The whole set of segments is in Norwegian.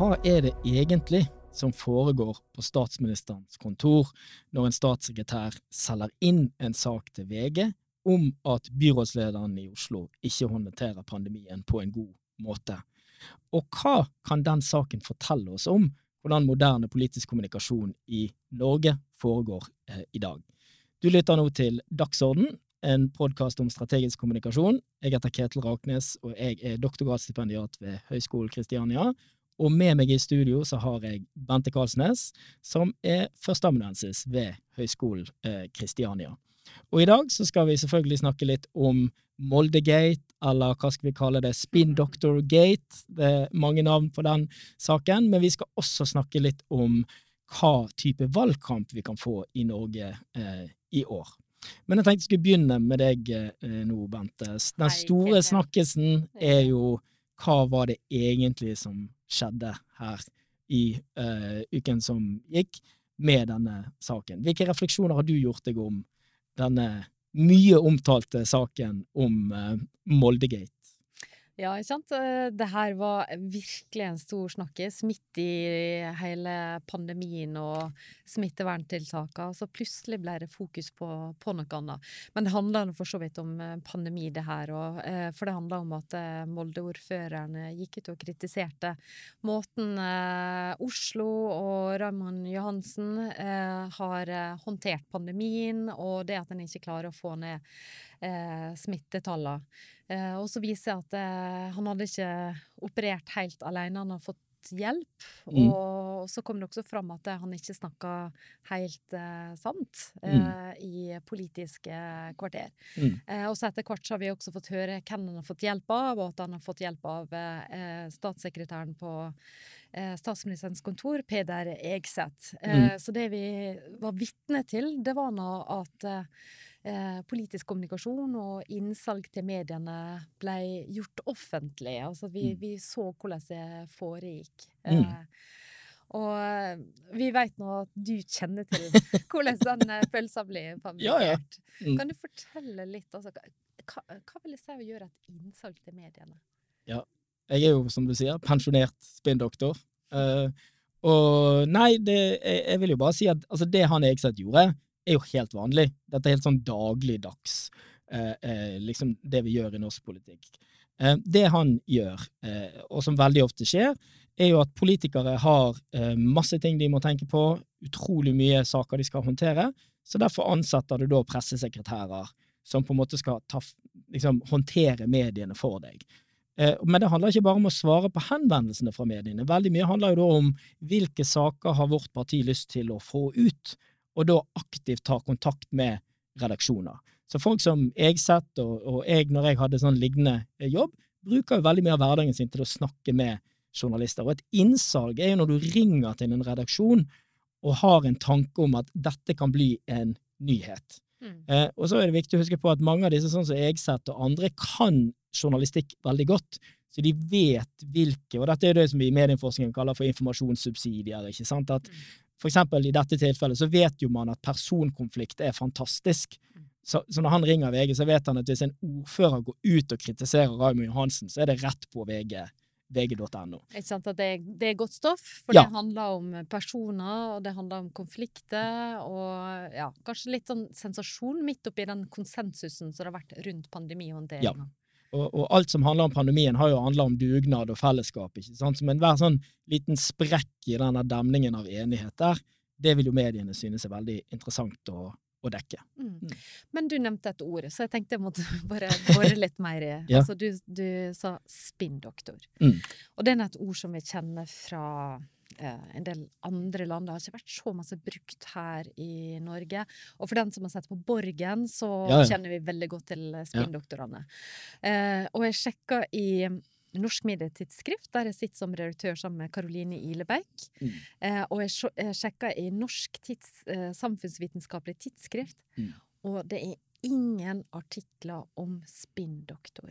hva er det egentlig som foregår på statsministerens kontor når en statssekretær selger inn en sak til VG om at byrådslederen i Oslo ikke håndterer pandemien på en god måte? Og hva kan den saken fortelle oss om hvordan moderne politisk kommunikasjon i Norge foregår eh, i dag? Du lytter nå til Dagsorden, en podkast om strategisk kommunikasjon. Jeg heter Ketil Raknes, og jeg er doktorgradsstipendiat ved Høgskolen Kristiania. Og med meg i studio så har jeg Bente Karlsnes, som er førsteamanuensis ved Høgskolen Kristiania. Og i dag så skal vi selvfølgelig snakke litt om Moldegate, eller hva skal vi kalle det, Spin Doctor Gate. Det er mange navn på den saken, men vi skal også snakke litt om hva type valgkamp vi kan få i Norge eh, i år. Men jeg tenkte jeg skulle begynne med deg eh, nå, Bente. Den store snakkisen er jo hva var det egentlig som skjedde her i uh, uken som gikk, med denne saken? Hvilke refleksjoner har du gjort deg om denne mye omtalte saken om uh, Moldegate? Ja, ikke sant. Eh, det her var virkelig en stor snakkis midt i hele pandemien og smitteverntiltakene. Så plutselig ble det fokus på, på noe annet. Men det handler for så vidt om eh, pandemi, det her òg. Eh, for det handler om at Molde-ordføreren gikk ut og kritiserte måten Oslo og Raymond Johansen har håndtert pandemien, og det at en ikke klarer å få ned eh, smittetallene. Eh, og så viser det at eh, han hadde ikke operert helt alene, han har fått hjelp. Mm. Og så kom det også fram at han ikke snakka helt eh, sant mm. eh, i politiske kvarter. Mm. Eh, og så etter hvert så har vi også fått høre hvem han har fått hjelp av, og at han har fått hjelp av eh, statssekretæren på eh, statsministerens kontor, Peder Egseth. Mm. Så det vi var vitne til, det var nå at eh, politisk kommunikasjon og innsalg til mediene ble gjort offentlig. Altså vi, mm. vi så hvordan det foregikk. Mm. Eh, og eh, vi vet nå at du kjenner til hvordan den følelsen pølsa blir fabrikkert. Ja, ja. Mm. Kan du fortelle litt? Altså, hva, hva, vil det si å gjøre et innsalg til mediene? Ja, jeg er jo, som du sier, pensjonert spinndoktor. Uh, og nei, det, jeg, jeg, vil jo bare si at altså, det han Egseth gjorde, er jo helt vanlig. Dette er helt sånn dagligdags, eh, eh, liksom det vi gjør i norsk politikk. Eh, det han gjør, eh, og som veldig ofte skjer, er jo at politikere har eh, masse ting de må tenke på, utrolig mye saker de skal håndtere, så derfor ansetter du da pressesekretærer som på en måte skal ta, liksom, håndtere mediene for deg. Eh, men det handler ikke bare om å svare på henvendelsene fra mediene. Veldig mye handler jo da om hvilke saker har vårt parti lyst til å få ut og da aktivt ta kontakt med redaksjoner. Så folk som Egseth og, og jeg, når jeg hadde sånn lignende eh, jobb, bruker jo veldig mye av hverdagen sin til å snakke med journalister. Og et innsalg er jo når du ringer til en redaksjon og har en tanke om at dette kan bli en nyhet. Mm. Eh, og så er det viktig å huske på at mange av disse, sånn som Egseth og andre, kan journalistikk veldig godt. Så de vet hvilke, og dette er det som vi i medieforskningen kaller for informasjonssubsidier. ikke sant? At mm. For eksempel i dette tilfellet så vet jo man at personkonflikt er fantastisk. Mm. Så, så, når han ringer VG, så vet han at hvis en ordfører går ut og kritiserer Raymond Johansen, så er det rett på VG. VG.no. Ikke sant, at det, det, er godt stoff, for ja. det handler om personer, og det handler om konflikter, og ja, kanskje litt sånn sensasjon midt oppi den konsensusen som det har vært rundt pandemihåndteringa. Ja. Og, og, alt som handler om pandemien, har jo handla om dugnad og fellesskap. ikke sant? Som enhver sånn liten sprekk i denne demningen av enighet der, det vil jo mediene synes er veldig interessant å, å dekke. Mm. Mm. Men du nevnte et ord, så jeg tenkte jeg måtte bare bore litt mer i. ja. Altså, du, du sa spinndoktor. Mm. Og det er et ord som vi kjenner fra en del andre land. Det har ikke vært så masse brukt her i Norge. Og for den som har sett på Borgen, så ja, ja. kjenner vi veldig godt til spinndoktorene. Eh, og jeg sjekka i Norsk Medietidsskrift, der jeg sitter som redaktør sammen med Karoline Ilebeik. Mm. Eh, og jeg, sjekka i Norsk tids, eh, samfunnsvitenskapelig tidsskrift, mm. og det er ingen artikler om spinndoktor.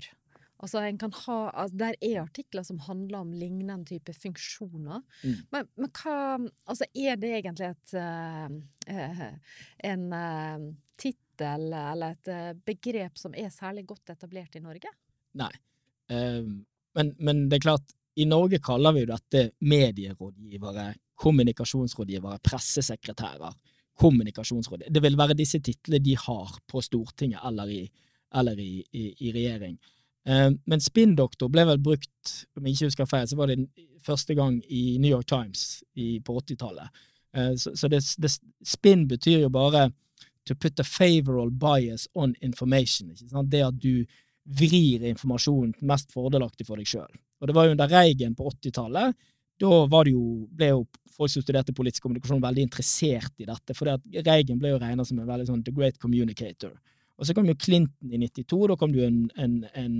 Altså, ha, altså, der er artikler som handler om lignende type funksjoner. Mm. Men, men, hva Altså, er det egentlig et uh, en uh, tittel eller et begrep som er særlig godt etablert i Norge? Nei. Uh, men, men, det er klart, I Norge kaller vi jo dette medierådgivere, kommunikasjonsrådgivere, pressesekretærer, kommunikasjonsrådgivere. Det vil være disse titlene de har på Stortinget eller i, eller i, i, i regjering. Eh, men spinndoktor ble vel brukt, om jeg ikke husker feil, så var det første gang i New York Times i, på 80-tallet. Eh, så, så det, det, spinn betyr jo bare to put a favorable bias on information. Det at du vrir informasjonen mest fordelaktig for deg sjøl. Og det var jo under Reigen på 80-tallet. Da jo, ble jo folk som studerte politisk kommunikasjon, veldig interessert i dette. For Reigen ble jo regna som en veldig sånn the great communicator. Og så kom jo Clinton i 92. Da kom det jo en, en, en,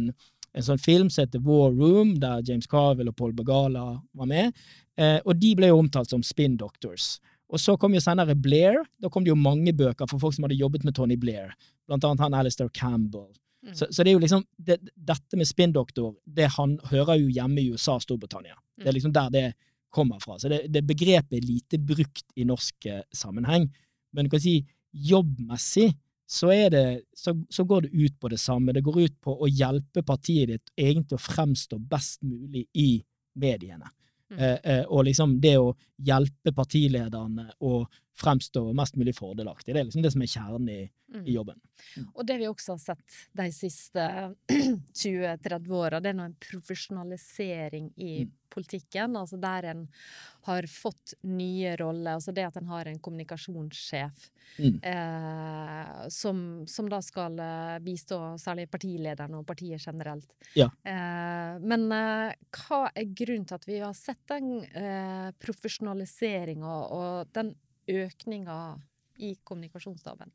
en sånn film som heter War Room, der James Carvel og Paul Bagala var med. Eh, og de ble jo omtalt som spin doctors. Og så kom jo senere Blair. Da kom det jo mange bøker for folk som hadde jobbet med Tony Blair. Blant annet han Alistair Campbell. Mm. Så, så, det er jo liksom det, Dette med spinndoktor, det han hører jo hjemme i USA og Storbritannia. Mm. Det er liksom der det kommer fra. Så det, det begrepet er lite brukt i norsk eh, sammenheng. Men du kan si jobbmessig så, det, så, så, går det ut på det samme. Det går ut på å hjelpe partiet ditt egentlig å fremstå best mulig i mediene. Mm. Eh, eh, og liksom det å hjelpe partilederne å fremstå mest mulig fordelaktig. Det er liksom det som er kjernen i, mm. i jobben. Mm. Og det vi også har sett de siste 20-30 åra, det er nå en profesjonalisering i mm politikken, altså der en har fått nye roller. Altså det at en har en kommunikasjonssjef mm. eh, som, som, da skal eh, bistå særlig partilederen og partiet generelt. Ja. Eh, men eh, hva er grunnen til at vi har sett den eh, profesjonaliseringa og den økninga i kommunikasjonsstaben?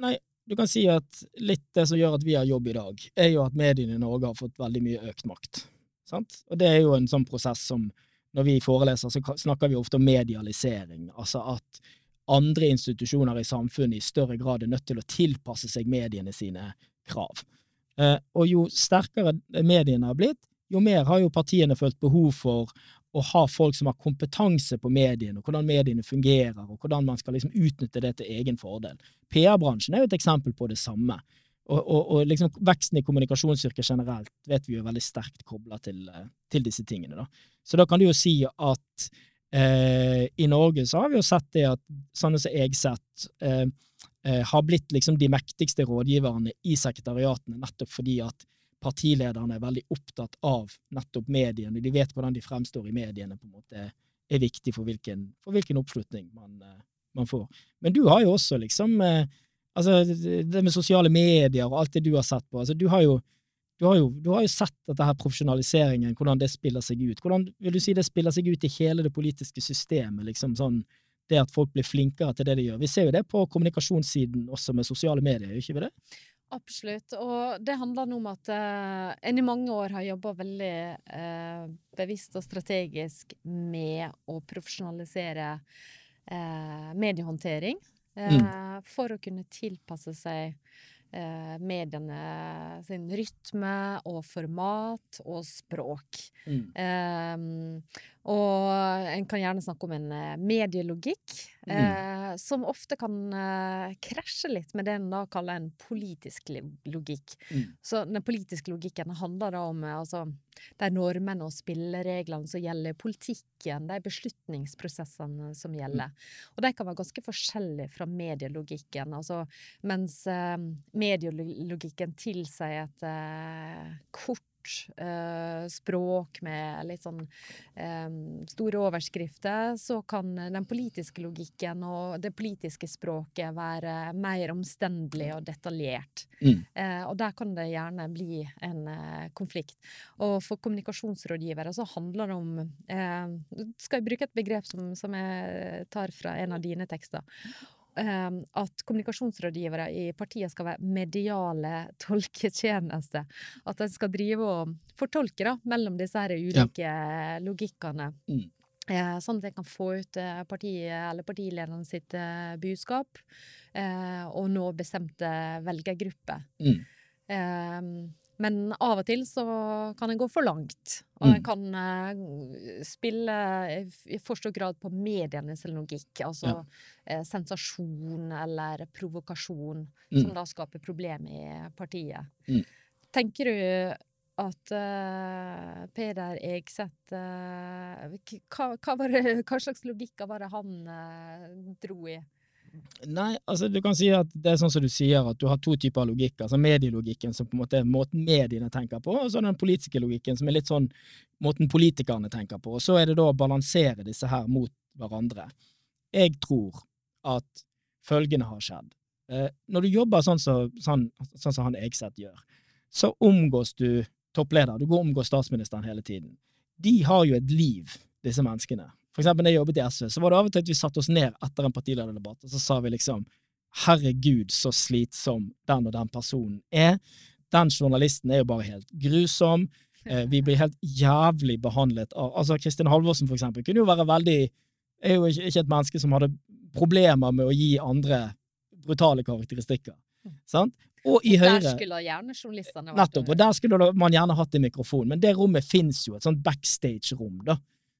Nei, du kan si at litt det som gjør at vi har jobb i dag, er jo at mediene i Norge har fått veldig mye økt makt. Sant? Og det er jo en sånn prosess som når vi foreleser, så snakker vi ofte om medialisering. Altså at andre institusjoner i samfunnet i større grad er nødt til å tilpasse seg mediene sine krav. Eh, og jo sterkere mediene har blitt, jo mer har jo partiene følt behov for å ha folk som har kompetanse på mediene, og hvordan mediene fungerer, og hvordan man skal liksom utnytte det til egen fordel. PR-bransjen er jo et eksempel på det samme. Og, og, og liksom veksten i kommunikasjonsyrket generelt vet vi jo er veldig sterkt kobla til, eh, til, disse tingene. Da. Så da kan du jo si at eh, i Norge så har vi jo sett det at sånne som jeg sett, eh, eh, har blitt liksom de mektigste rådgiverne i sekretariatene, nettopp fordi at partilederne er veldig opptatt av nettopp mediene. De vet hvordan de fremstår i mediene, på en måte er viktig for hvilken, for hvilken oppslutning man, eh, man, får. Men du har jo også liksom eh, Altså, det med sosiale medier og alt det du har sett på. altså Du har jo, du har jo, du har jo sett dette her profesjonaliseringen, hvordan det spiller seg ut. Hvordan vil du si det spiller seg ut i hele det politiske systemet? liksom sånn, Det at folk blir flinkere til det de gjør. Vi ser jo det på kommunikasjonssiden også med sosiale medier, gjør ikke vi det? Absolutt. Og det handler om at uh, en i mange år har jobba veldig uh, bevisst og strategisk med å profesjonalisere uh, mediehåndtering. Mm. Eh, for å kunne tilpasse seg eh, mediene sin rytme og format og språk. Mm. Og en kan gjerne snakke om en eh, medielogikk, mm. eh, som ofte kan eh, krasje litt med det en da kaller en politisk logikk. Mm. Så den politiske logikken handler da om altså, de normene og spillereglene som gjelder politikken, de beslutningsprosessene som mm. gjelder. Mm. Og de kan være ganske forskjellige fra medielogikken. Altså, mens eh, medielogikken tilsier et eh, kort eh, språk med litt sånn eh, store overskrifter, så kan den politiske logikken og det politiske språket være mer omstendelig og detaljert. Mm. Eh, og der kan det gjerne bli en eh, konflikt. Og for kommunikasjonsrådgivere så handler det om eh, Skal jeg bruke et begrep som, som jeg tar fra en av dine tekster? Ehm, at kommunikasjonsrådgivere i partiet skal være mediale tolketjenester. At en skal drive og fortolke da, mellom disse her ulike ja. logikkene. Mm. Eh, sånn at en kan få ut eh, partiet eller partilederen sitt eh, budskap, og nå bestemte velgergrupper. Mm. Men av og til så kan en gå for langt. Og mm. en kan uh, spille i for stor grad på medienes logikk. Altså ja. uh, sensasjon eller provokasjon, mm. som da skaper problemer i partiet. Mm. Tenker du at uh, Peder Egseth hva, hva, hva, slags logikker var det han dro i? Nei, altså du kan si at det er sånn som du sier, at du har to typer logikk. altså Medielogikken, som på en måte er måten mediene tenker på, og så den politiske logikken, som er litt sånn måten politikerne tenker på. Og så er det da å balansere disse her mot hverandre. Jeg tror at følgende har skjedd. Eh, når du jobber sånn som så, sånn, sånn så han Egseth gjør, så omgås du toppleder, du går omgås statsministeren hele tiden. De har jo et liv, disse menneskene. For eksempel da jeg jobbet i SV, så var det av og til at vi satte oss ned etter en partilederdebatt, og så sa vi liksom herregud, så slitsom den og den personen er. Den journalisten er jo bare helt grusom. Eh, vi blir helt jævlig behandlet av Altså, Kristin Halvorsen, for eksempel, kunne jo være veldig Er jo ikke et menneske som hadde problemer med å gi andre brutale karakteristikker. Mm. Sant? Og i Høyre Der skulle gjerne journalistene vært Nettopp. Og der skulle man gjerne hatt en mikrofon. Men det rommet fins jo, et sånt backstage-rom, da,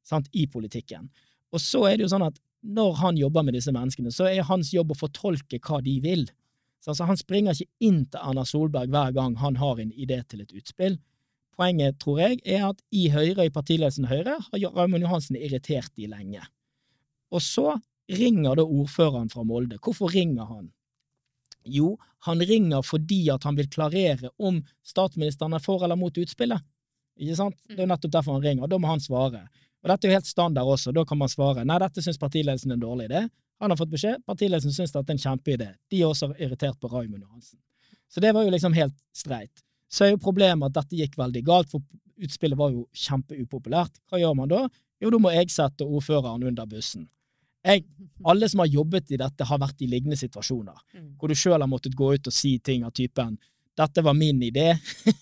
sant, i politikken. Og så er det jo sånn at når han jobber med disse menneskene, så er hans jobb å fortolke hva de vil. Så altså, han springer ikke inn til Erna Solberg hver gang han har en idé til et utspill. Poenget, tror jeg, er at i Høyre, i partiledelsen Høyre, har Raymond Johansen irritert de lenge. Og så ringer da ordføreren fra Molde. Hvorfor ringer han? Jo, han ringer fordi at han vil klarere om statsministeren er for eller mot utspillet. Ikke sant? Det er mm. nettopp derfor han ringer, og da må han svare. Og dette er jo helt standard også, da kan man svare nei, dette syns partiledelsen er en dårlig idé. Han har fått beskjed, partiledelsen syns dette er en kjempeidé. De er også irritert på Raymond Johansen. Så det var jo liksom helt streit. Så er jo problemet at dette gikk veldig galt, for utspillet var jo kjempeupopulært. Hva gjør man da? Jo, da må jeg sette ordføreren under bussen. Jeg, alle som har jobbet i dette, har vært i lignende situasjoner, mm. hvor du sjøl har måttet gå ut og si ting av typen 'dette var min idé',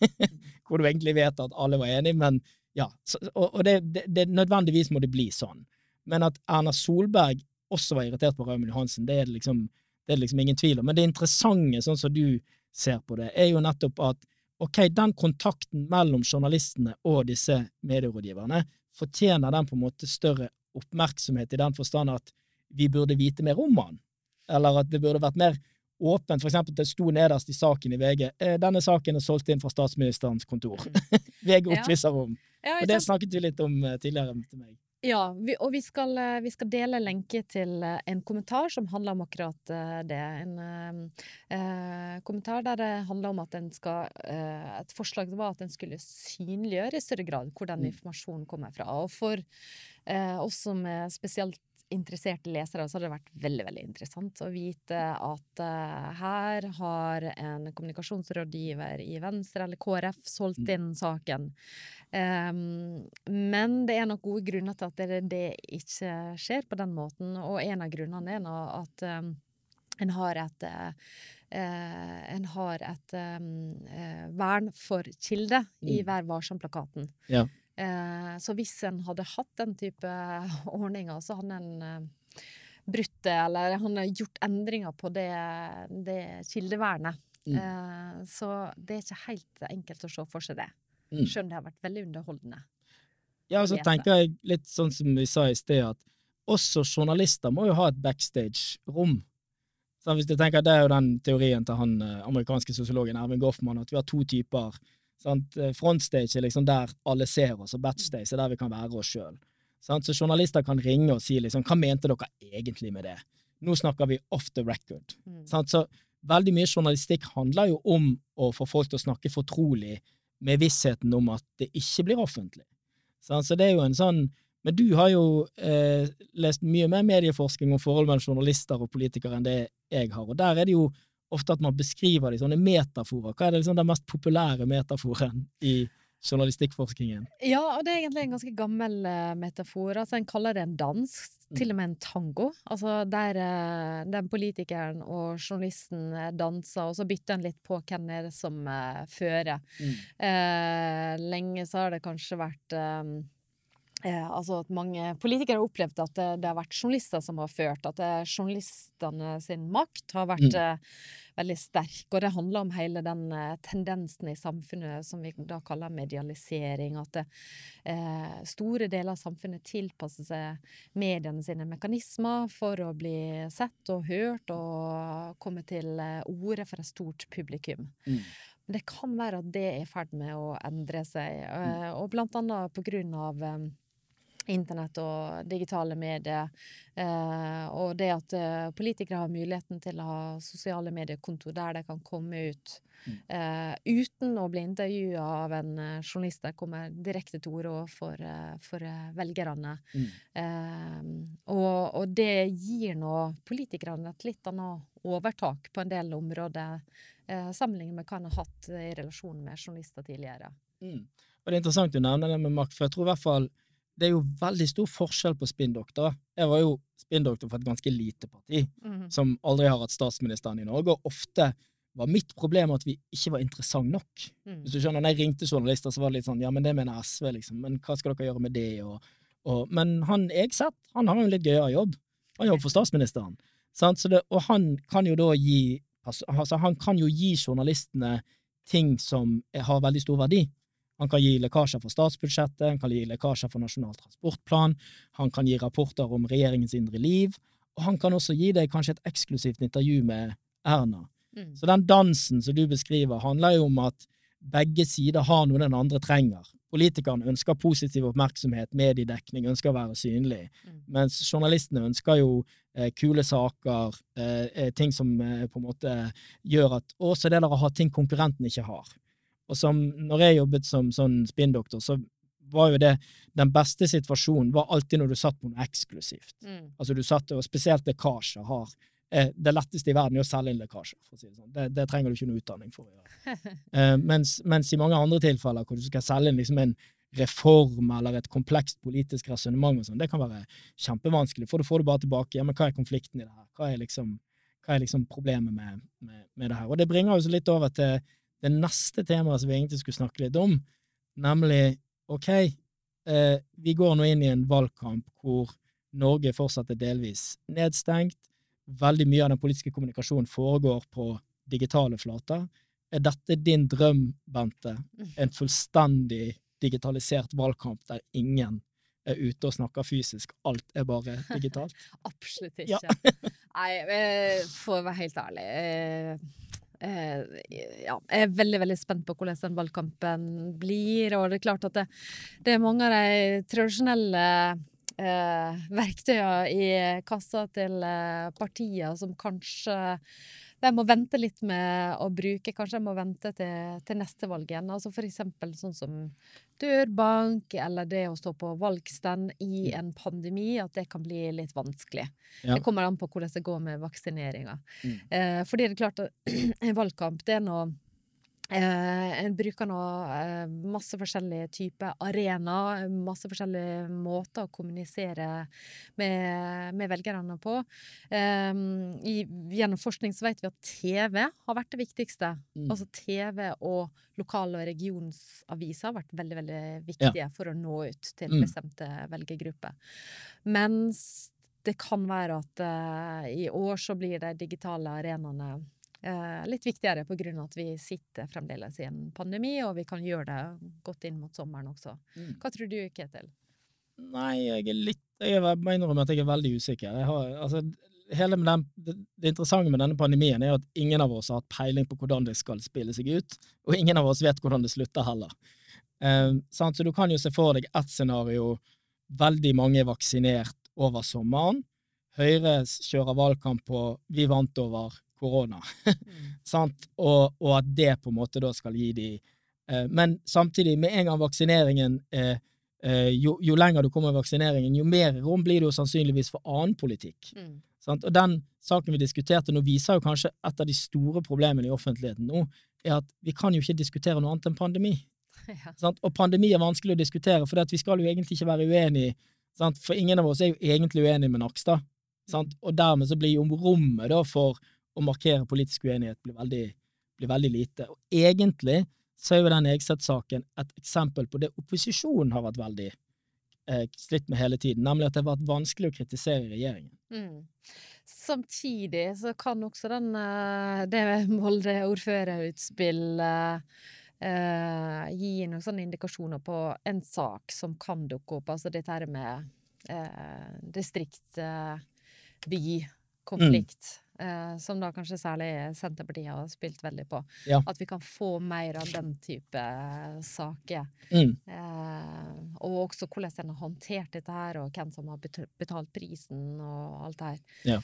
hvor du egentlig vet at alle var enige, men ja. Så, og, og det, det, det, nødvendigvis må det bli sånn. Men at Erna Solberg også var irritert på Raymond Johansen, det er det liksom, det er liksom ingen tvil om. Men det interessante, sånn som du ser på det, er jo nettopp at ok, den kontakten mellom journalistene og disse medierådgiverne fortjener den på en måte større oppmerksomhet i den forstand at vi burde vite mer om han, eller at det burde vært mer åpent. For eksempel, det sto nederst i saken i VG eh, denne saken er solgt inn fra statsministerens kontor. Mm. VG opplyser om. Ja, og det snakket vi litt om eh, tidligere til meg. Ja, vi, og vi skal, eh, vi skal, dele lenke til en kommentar som handler om akkurat det. En eh, kommentar der det handler om at en skal eh, Et forslag var at en skulle synliggjøre i større grad hvor den mm. informasjonen kommer fra. Og for Eh, oss som er spesielt interesserte lesere, så hadde det vært veldig veldig interessant å vite at uh, her har en kommunikasjonsrådgiver i Venstre eller KrF solgt mm. inn saken. Um, men det er nok gode grunner til at det, det, ikke skjer på den måten, og en av grunnene er nå at um, en har et uh, en har et um, vern for kilde mm. i Vær varsom-plakaten. Ja. Eh, så hvis en hadde hatt den type ordninger, så hadde en eh, brutt det, eller han har gjort endringer på det, det kildevernet. Mm. Eh, så det er ikke helt enkelt å se for seg det. Mm. Om det har vært veldig underholdende. Ja, og så tenker jeg litt sånn som vi sa i sted, at også journalister må jo ha et backstage-rom. Så hvis du tenker, Det er jo den teorien til han amerikanske sosiologen Ervin Goffman, at vi har to typer Sant? Eh, frontstage er liksom der alle ser oss, og backstage er der vi kan være oss sjøl. Så journalister kan ringe og si liksom, hva mente dere egentlig med det? Nå snakker vi off the record. Mm. Så veldig mye journalistikk handler jo om å få folk til å snakke fortrolig med vissheten om at det ikke blir offentlig. Så det er jo en sånn Men du har jo eh, lest mye mer medieforskning om forhold mellom journalister og politikere enn det jeg har, og der er det jo ofte at man beskriver det i sånne metaforer. Hva er det liksom den mest populære metaforen i journalistikkforskningen? Ja, og det er egentlig en ganske gammel uh, metafor. Altså, En kaller det en dans, mm. til og med en tango. Altså der uh, den politikeren og journalisten uh, danser, og så bytter en litt på hvem er det som fører. Mm. lenge så har det kanskje vært Eh, altså at mange politikere har opplevd at det, det, har vært journalister som har ført, at det, journalistene sin makt har vært mm. eh, veldig sterk. Og det handler om hele den eh, tendensen i samfunnet som vi da kaller medialisering. At det, eh, store deler av samfunnet tilpasser seg mediene sine mekanismer for å bli sett og hørt og komme til eh, orde for et stort publikum. Mm. det kan være at det er i ferd med å endre seg, eh, og blant annet på grunn av eh, internett og digitale medier, eh, og det at eh, politikere har muligheten til å ha sosiale mediekonto der de kan komme ut Mm. eh, uten å bli intervjua av en journalist der kommer direkte til orde for, for velgerne. Mm. Og, og det gir nå politikerne et litt annet overtak på en del områder, eh, sammenlignet med hva en har hatt i relasjon med journalister tidligere. Mm. Og det er interessant du nevner det med makt, for jeg tror i hvert fall det er jo veldig stor forskjell på spinndoktorer. Jeg var jo spinndoktor for et ganske lite parti, som aldri har hatt statsministeren i Norge, og ofte var mitt problem at vi ikke var interessant nok. Mm. Hvis du skjønner, Når jeg ringte journalister, så var det litt sånn ja, men det mener SV, liksom, men hva skal dere gjøre med det? Og, og, men han jeg sett, han har jo en litt gøyere jobb. Han jobber for statsministeren. Sant? Så det, og han kan jo da gi altså, Han kan jo gi journalistene ting som har veldig stor verdi. Han kan gi lekkasjer fra statsbudsjettet, han kan gi lekkasjer fra Nasjonal transportplan, han kan gi rapporter om regjeringens indre liv, og han kan også gi deg kanskje et eksklusivt intervju med Erna. Mm. Så den dansen som du beskriver, handler jo om at begge sider har noe den andre trenger. Politikerne ønsker positiv oppmerksomhet, mediedekning, ønsker å være synlig, Mm. mens journalistene ønsker jo eh, kule saker, eh, eh, ting som eh, på en måte gjør at også det dere å ha ting konkurrenten ikke har. Og som når jeg jobbet som sånn spinndoktor, så var jo det den beste situasjonen var alltid når du satt på noe eksklusivt. Mm. Altså du satt, og spesielt lekkasjer har eh, Det letteste i verden er å selge inn lekkasjer, for å si det sånn. Det, det trenger du ikke noe utdanning for å gjøre. Eh, mens, mens i mange andre tilfeller hvor du skal selge inn liksom en reform eller et komplekst politisk resonnement, sånn, det kan være kjempevanskelig, for du får det bare tilbake ja, men hva er konflikten i det her? Hva er liksom, hva er liksom problemet med, med, med det her? Og det bringer oss litt over til det neste temaet som vi egentlig skulle snakke litt om, nemlig OK, eh, vi går nå inn i en valgkamp hvor Norge fortsatt er delvis nedstengt. Veldig mye av den politiske kommunikasjonen foregår på digitale flater. Er dette din drøm, Bente? En fullstendig digitalisert valgkamp der ingen er ute og snakker fysisk, alt er bare digitalt? Absolutt Ja. ikke. Nei, eh, for å være helt ærlig eh, ja, jeg er veldig veldig spent på hvordan den valgkampen blir. Og det er klart at det, det er mange av de tradisjonelle eh, verktøyene i kassa til eh, partier som kanskje de må vente litt med å bruke. Kanskje de må vente til, til neste valg igjen. Altså eksempel sånn som dørbank, eller det å stå på valgstand i en pandemi, at det kan bli litt vanskelig. Ja. Det kommer an på hvordan det går med vaksineringa. Mm. Eh, fordi det er klart at en valgkamp, det er noe Eh, en bruker nå eh, masse forskjellige typer arenaer, masse forskjellige måter å kommunisere med, med velgerne på. Eh, i, gjennom forskning så vet vi at TV har vært det viktigste. Mm. Altså TV og lokale- og regionsaviser har vært veldig veldig viktige for å nå ut til Mm. bestemte velgergrupper. Mens det kan være at eh, i år så blir de digitale arenaene eh, litt viktigere av at vi sitter fremdeles i en pandemi, og vi kan gjøre det godt inn mot sommeren også. Mm. Hva tror du, Ketil? Nei, jeg er litt Jeg må innrømme at jeg er veldig usikker. Har, altså, den, det, interessante med denne pandemien er at ingen av oss har hatt peiling på hvordan det skal spille seg ut, og ingen av oss vet hvordan det slutter heller. Eh, sant? Så du kan jo se for deg ett scenario, veldig mange er vaksinert over sommeren. Høyre kjører valgkamp på 'vi vant over korona'. sant? Og, og at det på en måte da skal gi de eh, Men samtidig, med en gang vaksineringen eh, eh, jo, jo lenger du kommer i vaksineringen, jo mer rom blir det jo sannsynligvis for annen politikk. Mm. Sant? Og den saken vi diskuterte nå, viser jo kanskje et av de store problemene i offentligheten nå, er at vi kan jo ikke diskutere noe annet enn pandemi. Ja. Sant? Og pandemi er vanskelig å diskutere, for vi skal jo egentlig ikke være uenige. Sant? For ingen av oss er jo egentlig uenig med Nakstad. Sant? Og dermed så blir jo rommet for å markere politisk uenighet blir veldig, blir veldig lite. Og egentlig så er jo den Egseth-saken et eksempel på det opposisjonen har vært veldig eh, slitt med hele tiden, nemlig at det har vært vanskelig å kritisere regjeringen. Mm. Samtidig så kan også den, eh, det Molde-ordførerutspillet eh, gi noen sånne indikasjoner på en sak som kan dukke opp. Altså dette her med eh, distrikt, eh, eh, som da kanskje særlig Senterpartiet har spilt veldig på. Ja. At vi kan få mer av den type saker. Mm. Eh, og også hvordan en har håndtert dette her, og hvem som har betalt prisen og alt det her. Ja.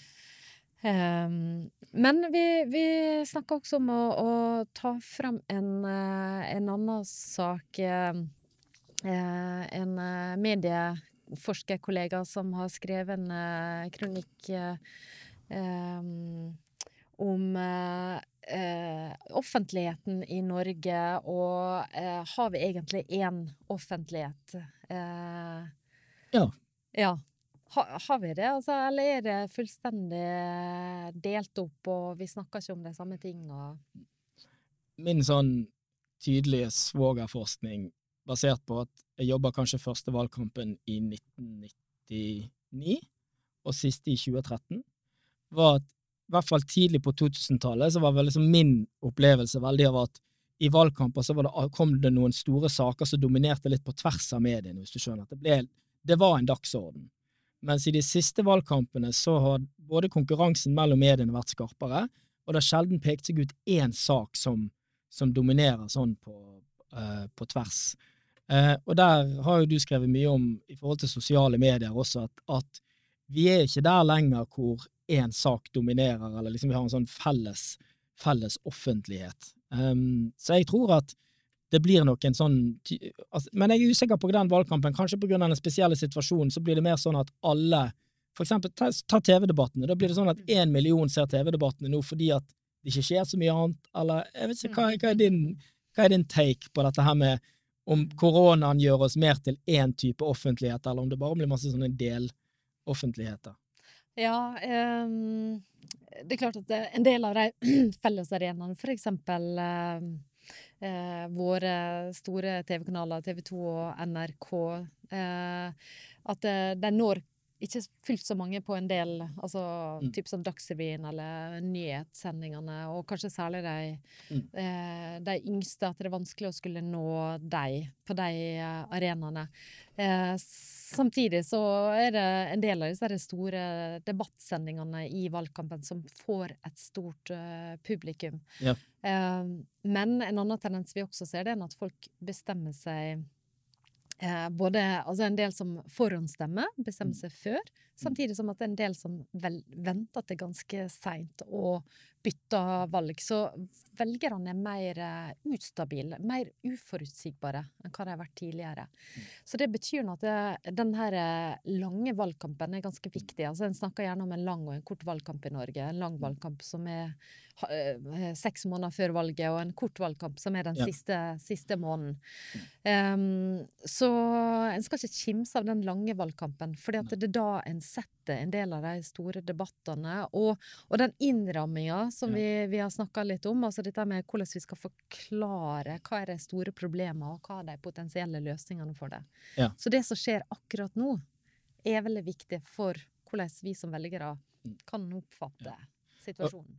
Um, men vi, vi snakka også om å, å ta fram en, eh, en annen sak. eh, eh, en eh, medieforskerkollega som har skrevet en eh, kronikk eh, om eh, eh, offentligheten i Norge, og eh, har vi egentlig én offentlighet? Eh, Ja. ja. Ha, har vi det, altså, eller er det fullstendig delt opp, og vi snakker ikke om de samme tinga? Min sånn tydelige svogerforskning basert på at jeg jobba kanskje første valgkampen i 1999 og siste i 2013, var at i hvert fall tidlig på 2000-tallet så var vel liksom min opplevelse veldig av at i valgkamper så det, kom det noen store saker som dominerte litt på tvers av mediene, hvis du skjønner. At det, ble, det var en dagsorden. Mens i de siste valgkampene så har både konkurransen mellom mediene vært skarpere, og det har sjelden pekt seg ut én sak som, som dominerer sånn på, uh, på tvers. Uh, og der har jo du skrevet mye om i forhold til sosiale medier også, at, at vi er ikke der lenger hvor én sak dominerer, eller liksom vi har en sånn felles, felles offentlighet. Um, så jeg tror at det blir nok en sånn altså, Men jeg er usikker på den valgkampen. Kanskje av den spesielle situasjonen så blir det mer sånn at alle For eksempel ta, ta TV-debattene. Da blir det sånn at én million ser TV-debattene nå fordi at det ikke skjer så mye annet. Eller jeg vet ikke, hva, hva, er din, hva er din take på dette her med om koronaen gjør oss mer til én type offentlighet, eller om det bare blir masse sånne deloffentligheter? Ja, um, det er klart at en del av de fellesarenaene, eksempel ehm, eh, våre store TV-kanaler, TV 2 og NRK, eh, at eh, de når ikke fullt så mange på en del, altså Mm. typ som Dagsrevyen eller nyhetssendingene, og kanskje særlig de, Mm. eh, de yngste, at det er vanskelig å skulle nå dem på de eh, arenaene. Eh, samtidig så er det en del av disse store debattsendingene i valgkampen som får et stort eh, publikum. Ja. Eh, men en annen tendens vi også ser, det er at folk bestemmer seg Eh, både, altså en del som forhåndsstemmer, bestemmer seg før, samtidig som at det er en del som vel, venter til ganske seint og bytter valg. Så velgerne er mer eh, ustabile, mer uforutsigbare enn hva de har vært tidligere. Så det betyr nå at det, den her eh, lange valgkampen er ganske viktig. Altså En snakker gjerne om en lang og en kort valgkamp i Norge. En lang valgkamp som er eh, seks måneder før valget, og en kort valgkamp som er den Ja. siste, siste måneden. Um, så en skal ikke kimse av den lange valgkampen, for det er da en setter en del av de store debattene. Og, og den innramminga som Ja. vi, vi har snakka litt om, altså dette med hvordan vi skal forklare hva er de store problemene, og hva er de potensielle løsningene for det. Ja. Så det som skjer akkurat nå, er veldig viktig for hvordan vi som velgere Mm. kan oppfatte situasjonen.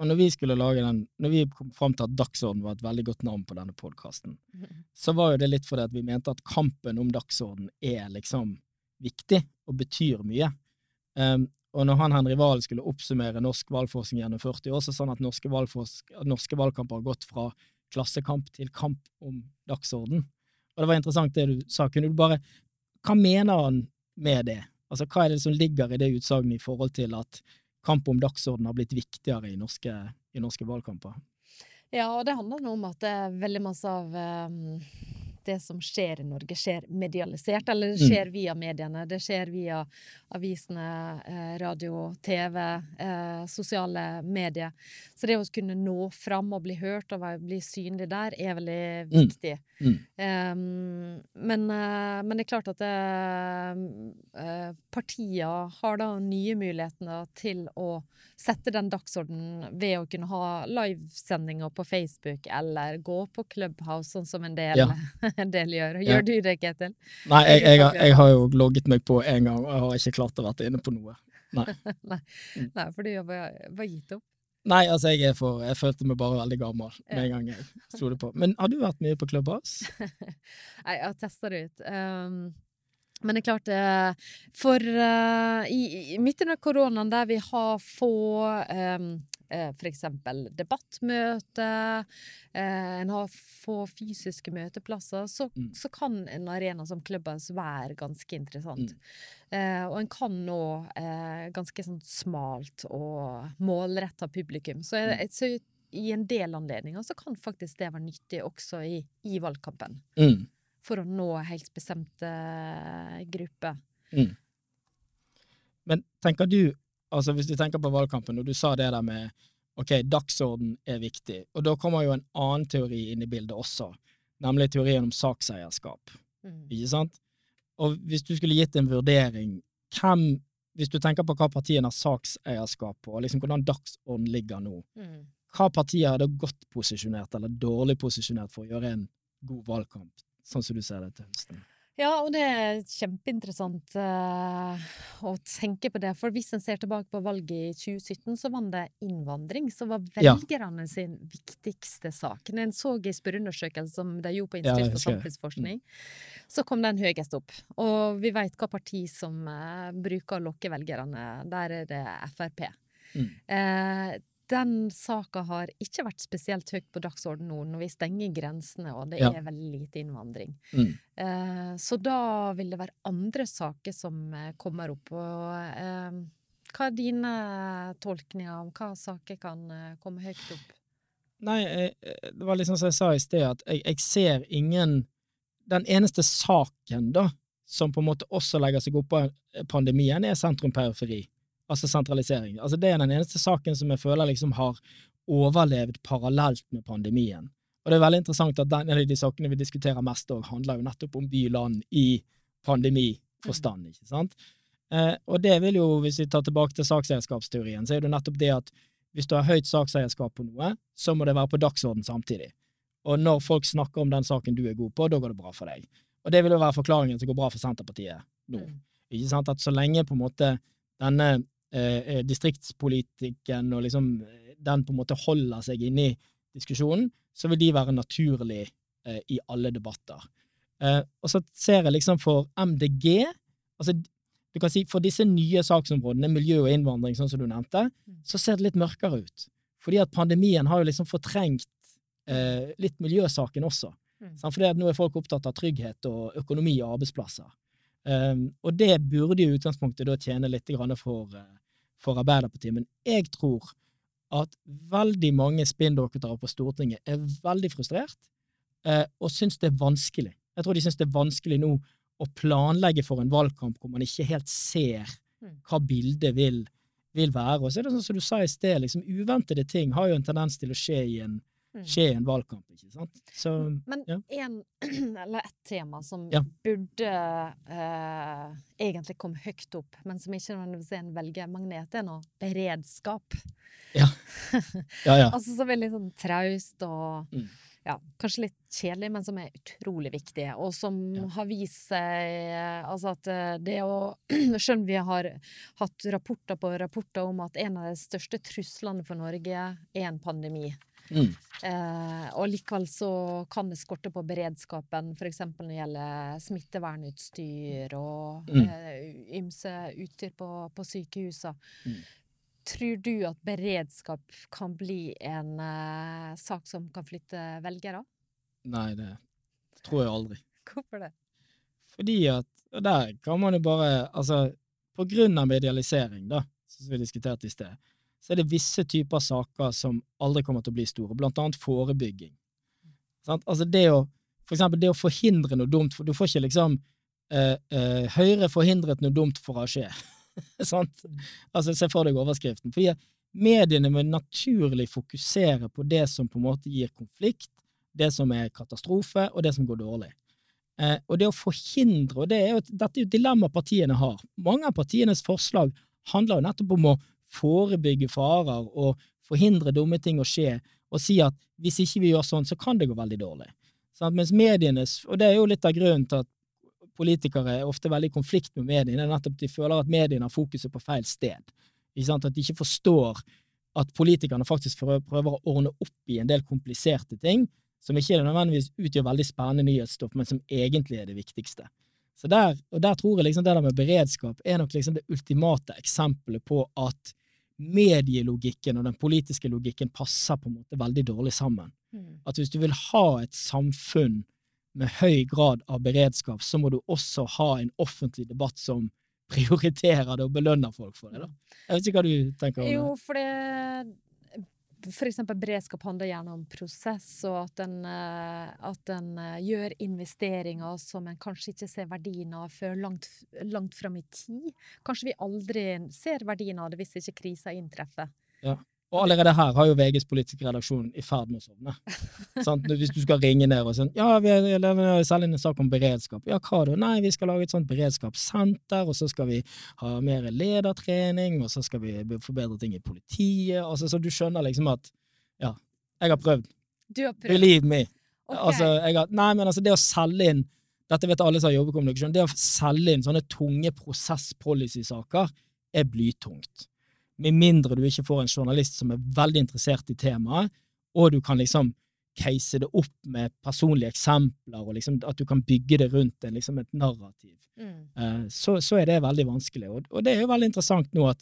Og når vi skulle lage den, når vi kom fram til at Dagsorden var et veldig godt navn på denne podkasten, så var jo det litt fordi at vi mente at kampen om dagsorden er liksom viktig og betyr mye. Um, og når han Henry Wahl skulle oppsummere norsk valgforskning gjennom 40 år, så sa han at norske, norske valgkamper har gått fra klassekamp til kamp om dagsorden. Og det var interessant det du sa. Kunne du bare Hva mener han med det? Altså, hva er det som ligger i det utsagnet i forhold til at kamp om dagsorden har blitt viktigere i norske, i norske valgkamper? Ja, og det handler nå om at det er veldig masse av um, det som skjer i Norge, skjer medialisert, eller det Mm. skjer via mediene. Det skjer via avisene, eh, radio, TV, eh, sosiale medier. Så det å kunne nå fram og bli hørt og bli synlig der, er veldig Mm. viktig. Mm. Um, men, eh, men det er klart at uh, partier har da nye muligheter til å sette den dagsordenen ved å kunne ha livesendinger på Facebook eller gå på Clubhouse, sånn som en del, Ja. en del gjør. Ja. Gjør du det, Ketil? Nei, jeg, jeg, Jeg jeg har jo logget meg på en gang, og jeg har ikke klart å være inne på noe. Nei, Nei, for du har bare gitt opp. Nei, altså, jeg, for, jeg følte meg bare veldig gammel med en gang jeg slo det på. Men har du vært mye på Clubhouse? Nei, jeg har testa det ut. Um, Men det er klart, eh, for uh, i, i, midt under koronaen, der vi har få um, f.eks. debattmøte, en har få fysiske møteplasser, så, mm. så, kan en arena som Clubhouse være ganske interessant. Mm. Eh, og en kan nå eh, ganske sånn smalt og målretta publikum. Så, jeg, mm. så, i en del anledninger så kan faktisk det være nyttig også i, i valgkampen. Mm for å nå helt bestemte grupper. Mm. Men tenker du, altså hvis du tenker på valgkampen, og du sa det der med ok, dagsorden er viktig, og da kommer jo en annen teori inn i bildet også, nemlig teorien om sakseierskap. Mm. Ikke sant? Og hvis du skulle gitt en vurdering, hvem hvis du tenker på hva partiene har sakseierskap på, og liksom hvordan dagsorden ligger nå, mm. hva partier er da godt posisjonert eller dårlig posisjonert for å gjøre en god valgkamp? sånn som du ser det til høsten? Ja, og det er kjempeinteressant uh, å tenke på det. For hvis en ser tilbake på valget i 2017, så vant det innvandring som var velgerne sin viktigste sak. Når en så i spørreundersøkelsen som de gjorde på Institutt for samfunnsforskning, så kom den høyest opp. Og vi vet hva parti som uh, bruker å lokke velgerne. Der er det Frp. Mm. Uh, den saka har ikke vært spesielt høyt på dagsordenen nå når vi stenger grensene og det ja. er veldig lite innvandring. Mm. Eh, så da vil det være andre saker som eh, kommer opp. Og eh, hva er dine tolkninger om hva saker kan eh, komme høyt opp? Nei, det var liksom som jeg sa i sted, at jeg, jeg ser ingen Den eneste saken da, som på en måte også legger seg oppå pandemien, er sentrum-periferi altså sentralisering. Altså Det er den eneste saken som jeg føler liksom har overlevd parallelt med pandemien. Og det er veldig interessant at den, de sakene vi diskuterer mest òg, handler jo nettopp om by-land i pandemiforstand, ikke sant? Eh, og det vil jo, hvis vi tar tilbake til sakseierskapsteorien, så er det jo nettopp det at hvis du har høyt sakseierskap på noe, så må det være på dagsorden samtidig. Og når folk snakker om den saken du er god på, da går det bra for deg. Og det vil jo være forklaringen som går bra for Senterpartiet nå. Mm. Ikke sant? At så lenge på en måte denne Eh, eh, distriktspolitikken og liksom eh, den på en måte holder seg inne i diskusjonen, så vil de være naturlig eh, i alle debatter. Eh, og så ser jeg liksom for MDG altså du kan si For disse nye saksområdene, miljø og innvandring, sånn som du nevnte, mm. så ser det litt mørkere ut. Fordi at pandemien har jo liksom fortrengt eh, litt miljøsaken også. Mm. At nå er folk opptatt av trygghet og økonomi og arbeidsplasser. Um, og det burde i utgangspunktet da tjene litt for, for Arbeiderpartiet, men jeg tror at veldig mange spinndoktorer på Stortinget er veldig frustrert eh, og syns det er vanskelig. Jeg tror de syns det er vanskelig nå å planlegge for en valgkamp hvor man ikke helt ser mm. hva bildet vil, vil være. Og så er det sånn som du sa i sted, liksom, uventede ting har jo en tendens til å skje i en. Skje i en valgkamp. ikke sant? Så, Men ja. en, eller et tema som ja. burde eh, egentlig komme høyt opp, men som ikke nødvendigvis er en velgermagnet, er nå beredskap. Ja. ja, ja. altså så veldig sånn traust og mm. ja, kanskje litt kjedelig, men som er utrolig viktig, og som ja. har vist seg altså at eh, det å Selv om vi har hatt rapporter på rapporter om at en av de største truslene for Norge er en pandemi, Mm. Eh, og likevel så kan det skorte på beredskapen, f.eks. når det gjelder smittevernutstyr og mm. eh, ymse utstyr på, på sykehusene. Mm. Tror du at beredskap kan bli en eh, sak som kan flytte velgere? Nei, det tror jeg aldri. Hvorfor det? Fordi at Og der kan man jo bare Altså, på grunn av medialisering, da, som vi diskuterte i sted, så er det visse typer saker som aldri kommer til å bli store, blant annet forebygging. Sant? Altså det å, for eksempel det å forhindre noe dumt, for du får ikke liksom eh, eh, Høyre forhindret noe dumt for å skje. sant? Altså, se for deg overskriften. Fordi mediene må naturlig fokusere på det som på en måte gir konflikt, det som er katastrofe, og det som går dårlig. Eh, og det å forhindre, og det er jo, dette er jo et dilemma partiene har. Mange av partienes forslag handler jo nettopp om å forebygge farer og forhindre dumme ting å skje, og si at hvis ikke vi gjør sånn, så kan det gå veldig dårlig. Sånn, mens medienes, og det er jo litt av grunnen til at politikere er ofte veldig i konflikt med mediene, nettopp de føler at mediene har fokuset på feil sted. At de ikke forstår at politikerne faktisk prøver å ordne opp i en del kompliserte ting, som ikke nødvendigvis utgjør veldig spennende nyhetsstoff, men som egentlig er det viktigste. Så der, og der tror jeg liksom det der med beredskap er nok liksom det ultimate eksempelet på at medielogikken og den politiske logikken passer på en måte veldig dårlig sammen. Mm. At hvis du vil ha et samfunn med høy grad av beredskap, så må du også ha en offentlig debatt som prioriterer det og belønner folk for det. da. Jeg vet ikke hva du tenker om det? Jo, for det eksempel beredskap handler gjerne om prosess, og at en, eh, at en eh, gjør investeringer som en kanskje ikke ser verdien av før langt, langt fram i tid. Kanskje vi aldri ser verdien av det hvis ikke krisa inntreffer. Og allerede her har jo VGs politiske redaksjon i ferd med å sovne. Sånn, Hvis du skal ringe ned og sånn Ja, vi selger inn en sak om beredskap. Ja, hva da? Nei, vi skal lage et sånt beredskapssenter, og så skal vi ha mer ledertrening, og så skal vi forbedre ting i politiet. Altså, så du skjønner liksom at Ja, jeg har prøvd. Du har prøvd. Believe me. Okay. Altså, har, nei, men altså, det å selge inn Dette vet alle som har jobbet kommunikasjon. Det å selge inn sånne tunge prosess-policy-saker er blytungt. Med mindre du ikke får en journalist som er veldig interessert i temaet, og du kan liksom case det opp med personlige eksempler, og liksom at du kan bygge det rundt en, liksom et narrativ, Mm. eh, så, så er det veldig vanskelig. Og, og det er jo veldig interessant nå at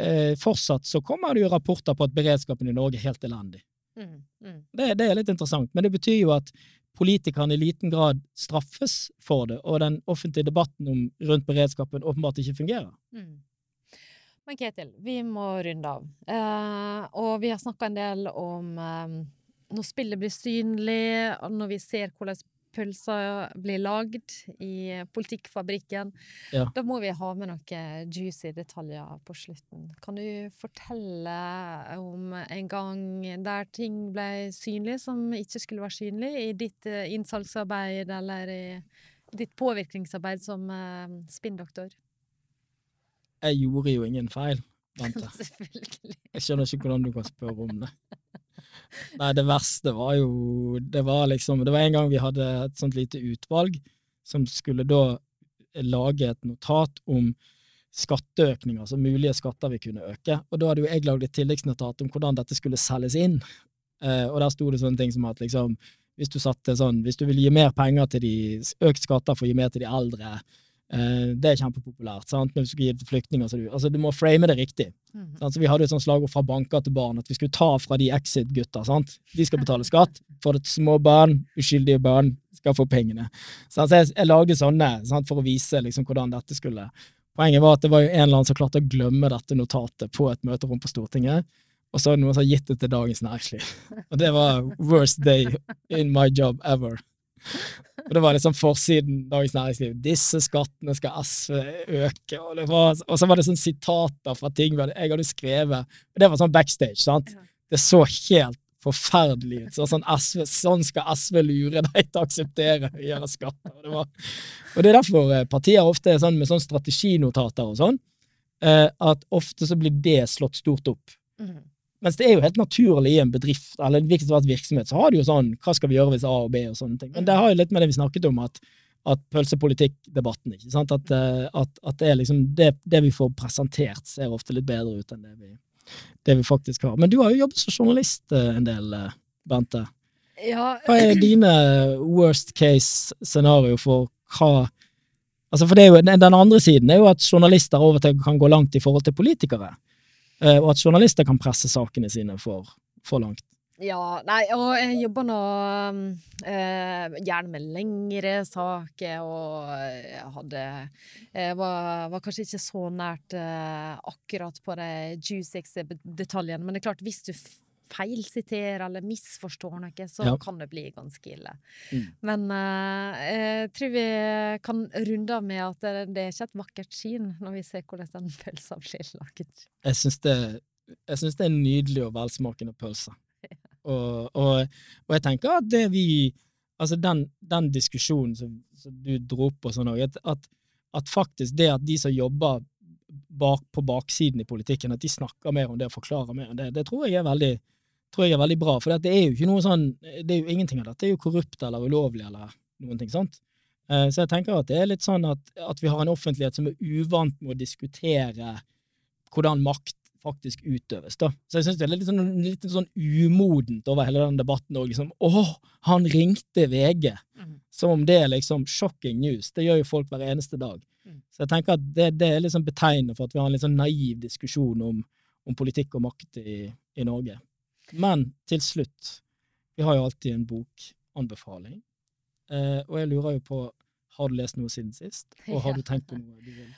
eh, fortsatt så kommer det jo rapporter på at beredskapen i Norge er helt elendig. Mm. Mm. Det, det er litt interessant, men det betyr jo at politikerne i liten grad straffes for det, og den offentlige debatten om, rundt beredskapen åpenbart ikke fungerer. Men Ketil, vi må runde av. Eh, og vi har snakka en del om eh, når spillet blir synlig, og når vi ser hvordan pølser blir lagd i politikkfabrikken. Ja. Da må vi ha med noen juicy detaljer på slutten. Kan du fortelle om en gang der ting ble synlig som ikke skulle være synlig, i ditt eh, innsalgsarbeid eller i ditt påvirkningsarbeid som eh, spinndoktor? Jeg gjorde jo ingen feil, Bente. Selvfølgelig. Jeg skjønner ikke hvordan du kan spørre om det. Nei, det verste var jo Det var liksom Det var en gang vi hadde et sånt lite utvalg som skulle da lage et notat om skatteøkninger, altså mulige skatter vi kunne øke. Og da hadde jo jeg lagd et tilleggsnotat om hvordan dette skulle selges inn. Eh, og der sto det sånne ting som at liksom hvis du satte sånn, hvis du vil gi mer penger til de, økt skatter for å gi mer til de eldre, det er kjempepopulært, sant, men vi skulle gi det til flyktninger, så du, altså du må frame det riktig. Mm -hmm. Så vi hadde et sånt slagord fra banker til barn, at vi skulle ta fra de exit-gutta. sant? De skal betale skatt, for at små barn, uskyldige barn, skal få pengene. Så jeg, jeg lagde sånne sant? for å vise liksom, hvordan dette skulle Poenget var at det var jo en eller annen som klarte å glemme dette notatet på et møterom på Stortinget, og så det noen som har gitt det til Dagens Næringsliv. Og det var worst day in my job ever. Og det var liksom forsiden Dagens Næringsliv. Disse skattene skal SV øke. Og, det var, og så var det sånn sitater fra ting jeg hadde skrevet. Og det var sånn backstage, sant? Det så helt forferdelig ut. Så sånn, SV, sånn skal SV lure deg til å akseptere høyere skatter. Og det, var, og det er derfor eh, partier ofte er sånn med sånn strateginotater og sånn, eh, at ofte så blir det slått stort opp. Mhm. Mens det er jo helt naturlig i en bedrift, eller en virksomhet, så har du jo sånn hva skal vi gjøre hvis A og B og sånne ting. Men det har jo litt med det vi snakket om, at, at pølsepolitikkdebatten, ikke sant, at, eh, at, at det liksom det, det vi får presentert, ser ofte litt bedre ut enn det vi, det vi faktisk har. Men du har jo jobbet som journalist eh, en del, eh, Bente. Ja, Hva er dine worst case scenario for hva Altså, for det jo, Den den andre siden er jo at journalister av og til kan gå langt i forhold til politikere. Eh, Og at journalister kan presse sakene sine for, for langt. Ja, nei, og jeg jobber nå eh, gjerne med lengre saker, og jeg hadde Jeg var, var kanskje ikke så nært eh, akkurat på de be- detaljene, men det er klart, hvis du feilsiterer eller misforstår noe, så Ja. kan det bli ganske ille. Mm. Men uh, jeg tror vi kan runde av med at det, det er ikke et vakkert syn når vi ser hvordan den pølsa blir laget. Jeg syns det, det er nydelig og velsmakende pølse. Og, og, og jeg tenker at det vi Altså den, den diskusjonen som, som du dro opp og sånn òg, at, at faktisk det at de som jobber bak, på baksiden i politikken, at de snakker mer om det og forklarer mer om det, det tror jeg er veldig tror jeg er veldig bra. For det er jo ikke noe sånn Det er jo ingenting av dette er jo korrupt eller ulovlig eller noen ting sånt. Eh, Så jeg tenker at det er litt sånn at, at vi har en offentlighet som er uvant med å diskutere hvordan makt faktisk utøves, da. Så jeg syns det er litt sånn, litt sånn umodent over hele den debatten òg. Liksom, åh, han ringte VG! Mm. Som om det er liksom shocking news. Det gjør jo folk hver eneste dag. Mm. Så jeg tenker at det, det er liksom betegnende for at vi har en litt sånn naiv diskusjon om, om politikk og makt i, i Norge. Men til slutt, vi har jo alltid en bokanbefaling. Eh, og jeg lurer jo på, har du lest noe siden sist? Og har du tenkt på noe du vil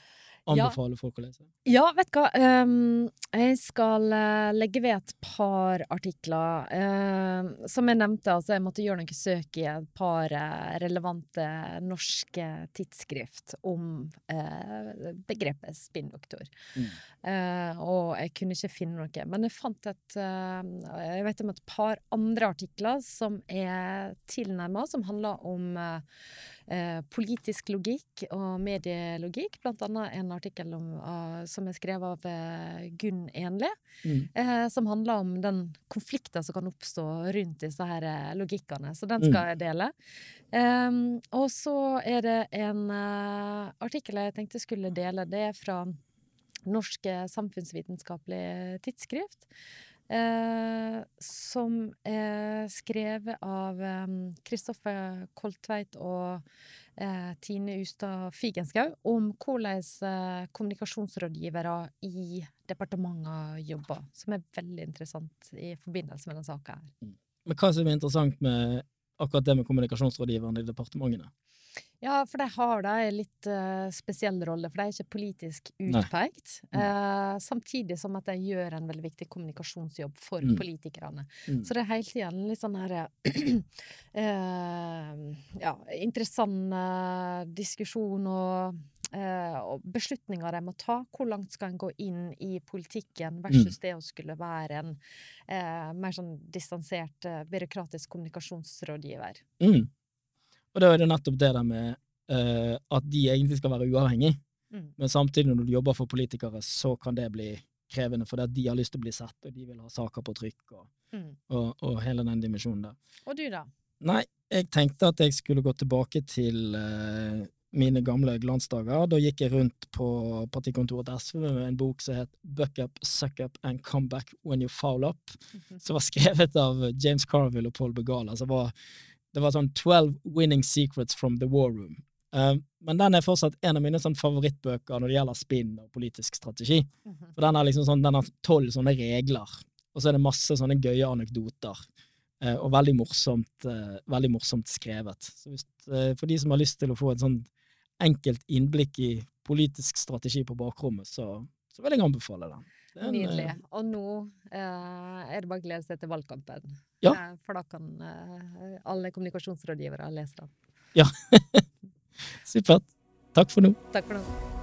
anbefale folk å lese? Ja, vet du hva. Um, jeg skal eh, legge ved et par artikler. Ehm, som jeg nevnte, altså jeg måtte gjøre noen søk i et par eh, relevante norske tidsskrift om uh, begrepet spinndoktor. Mm. Uh, og jeg kunne ikke finne noe. Men jeg fant et uh, Jeg vet om et par andre artikler som er tilnærma, som handler om politisk logikk og medielogikk. Blant annet en artikkel om, som er skrevet av eh, Gunn Enli, Mm. eh, som handler om den konflikten som kan oppstå rundt disse her eh, logikkene. Så den Mm. skal jeg dele. Em, og så er det en eh, artikkel jeg tenkte skulle dele. Det er fra Norsk eh, samfunnsvitenskapelig tidsskrift. Eh, som er skrevet av Kristoffer Koltveit og eh, Tine Ustad Figenschou om hvordan eh, kommunikasjonsrådgivere i departementer jobber. Som er veldig interessant i forbindelse med denne saka her. Men hva som er interessant med akkurat det med kommunikasjonsrådgiverne i departementene? Ja, for de har da en litt uh, spesiell rolle, for de er ikke politisk utpekt. Mm. eh, samtidig som at de gjør en veldig viktig kommunikasjonsjobb for Mm. politikerne. Mm. Så det er hele tida en litt sånn her uh, Ja, interessant diskusjon og, og beslutninger de må ta. Hvor langt skal en gå inn i politikken versus det å skulle være en eh, mer sånn distansert, byråkratisk kommunikasjonsrådgiver. Mm. Og da er det nettopp det der med uh, at de egentlig skal være uavhengige, Mm. men samtidig når du jobber for politikere, så kan det bli krevende, for de har lyst til å bli sett, og de vil ha saker på trykk, og, Mm. og, og hele den dimensjonen der. Og du, da? Nei, jeg tenkte at jeg skulle gå tilbake til uh, mine gamle glansdager. Da gikk jeg rundt på partikontoret til SV med en bok som het Buck Up, Suck Up and Come Back When You Foul Up, som var skrevet av James Carville og Paul Begala. som var, det var sånn 12 Winning Secrets from the War Room. Eh, men den er fortsatt en av mine sånn favorittbøker når det gjelder spinn og politisk strategi. Mhm. For den har liksom sånn, den har tolv sånne regler, og så er det masse sånne gøye anekdoter. Uh, og veldig morsomt, uh, veldig morsomt skrevet. Så hvis, uh, for de som har lyst til å få et sånn enkelt innblikk i politisk strategi på bakrommet, så, så vil jeg anbefale den. Nydelig. eh, Og nå eh, er det bare å glede seg til valgkampen. Ja. Eh, for da kan eh, alle kommunikasjonsrådgivere lese den. Supert. Takk for nå. Takk for nå.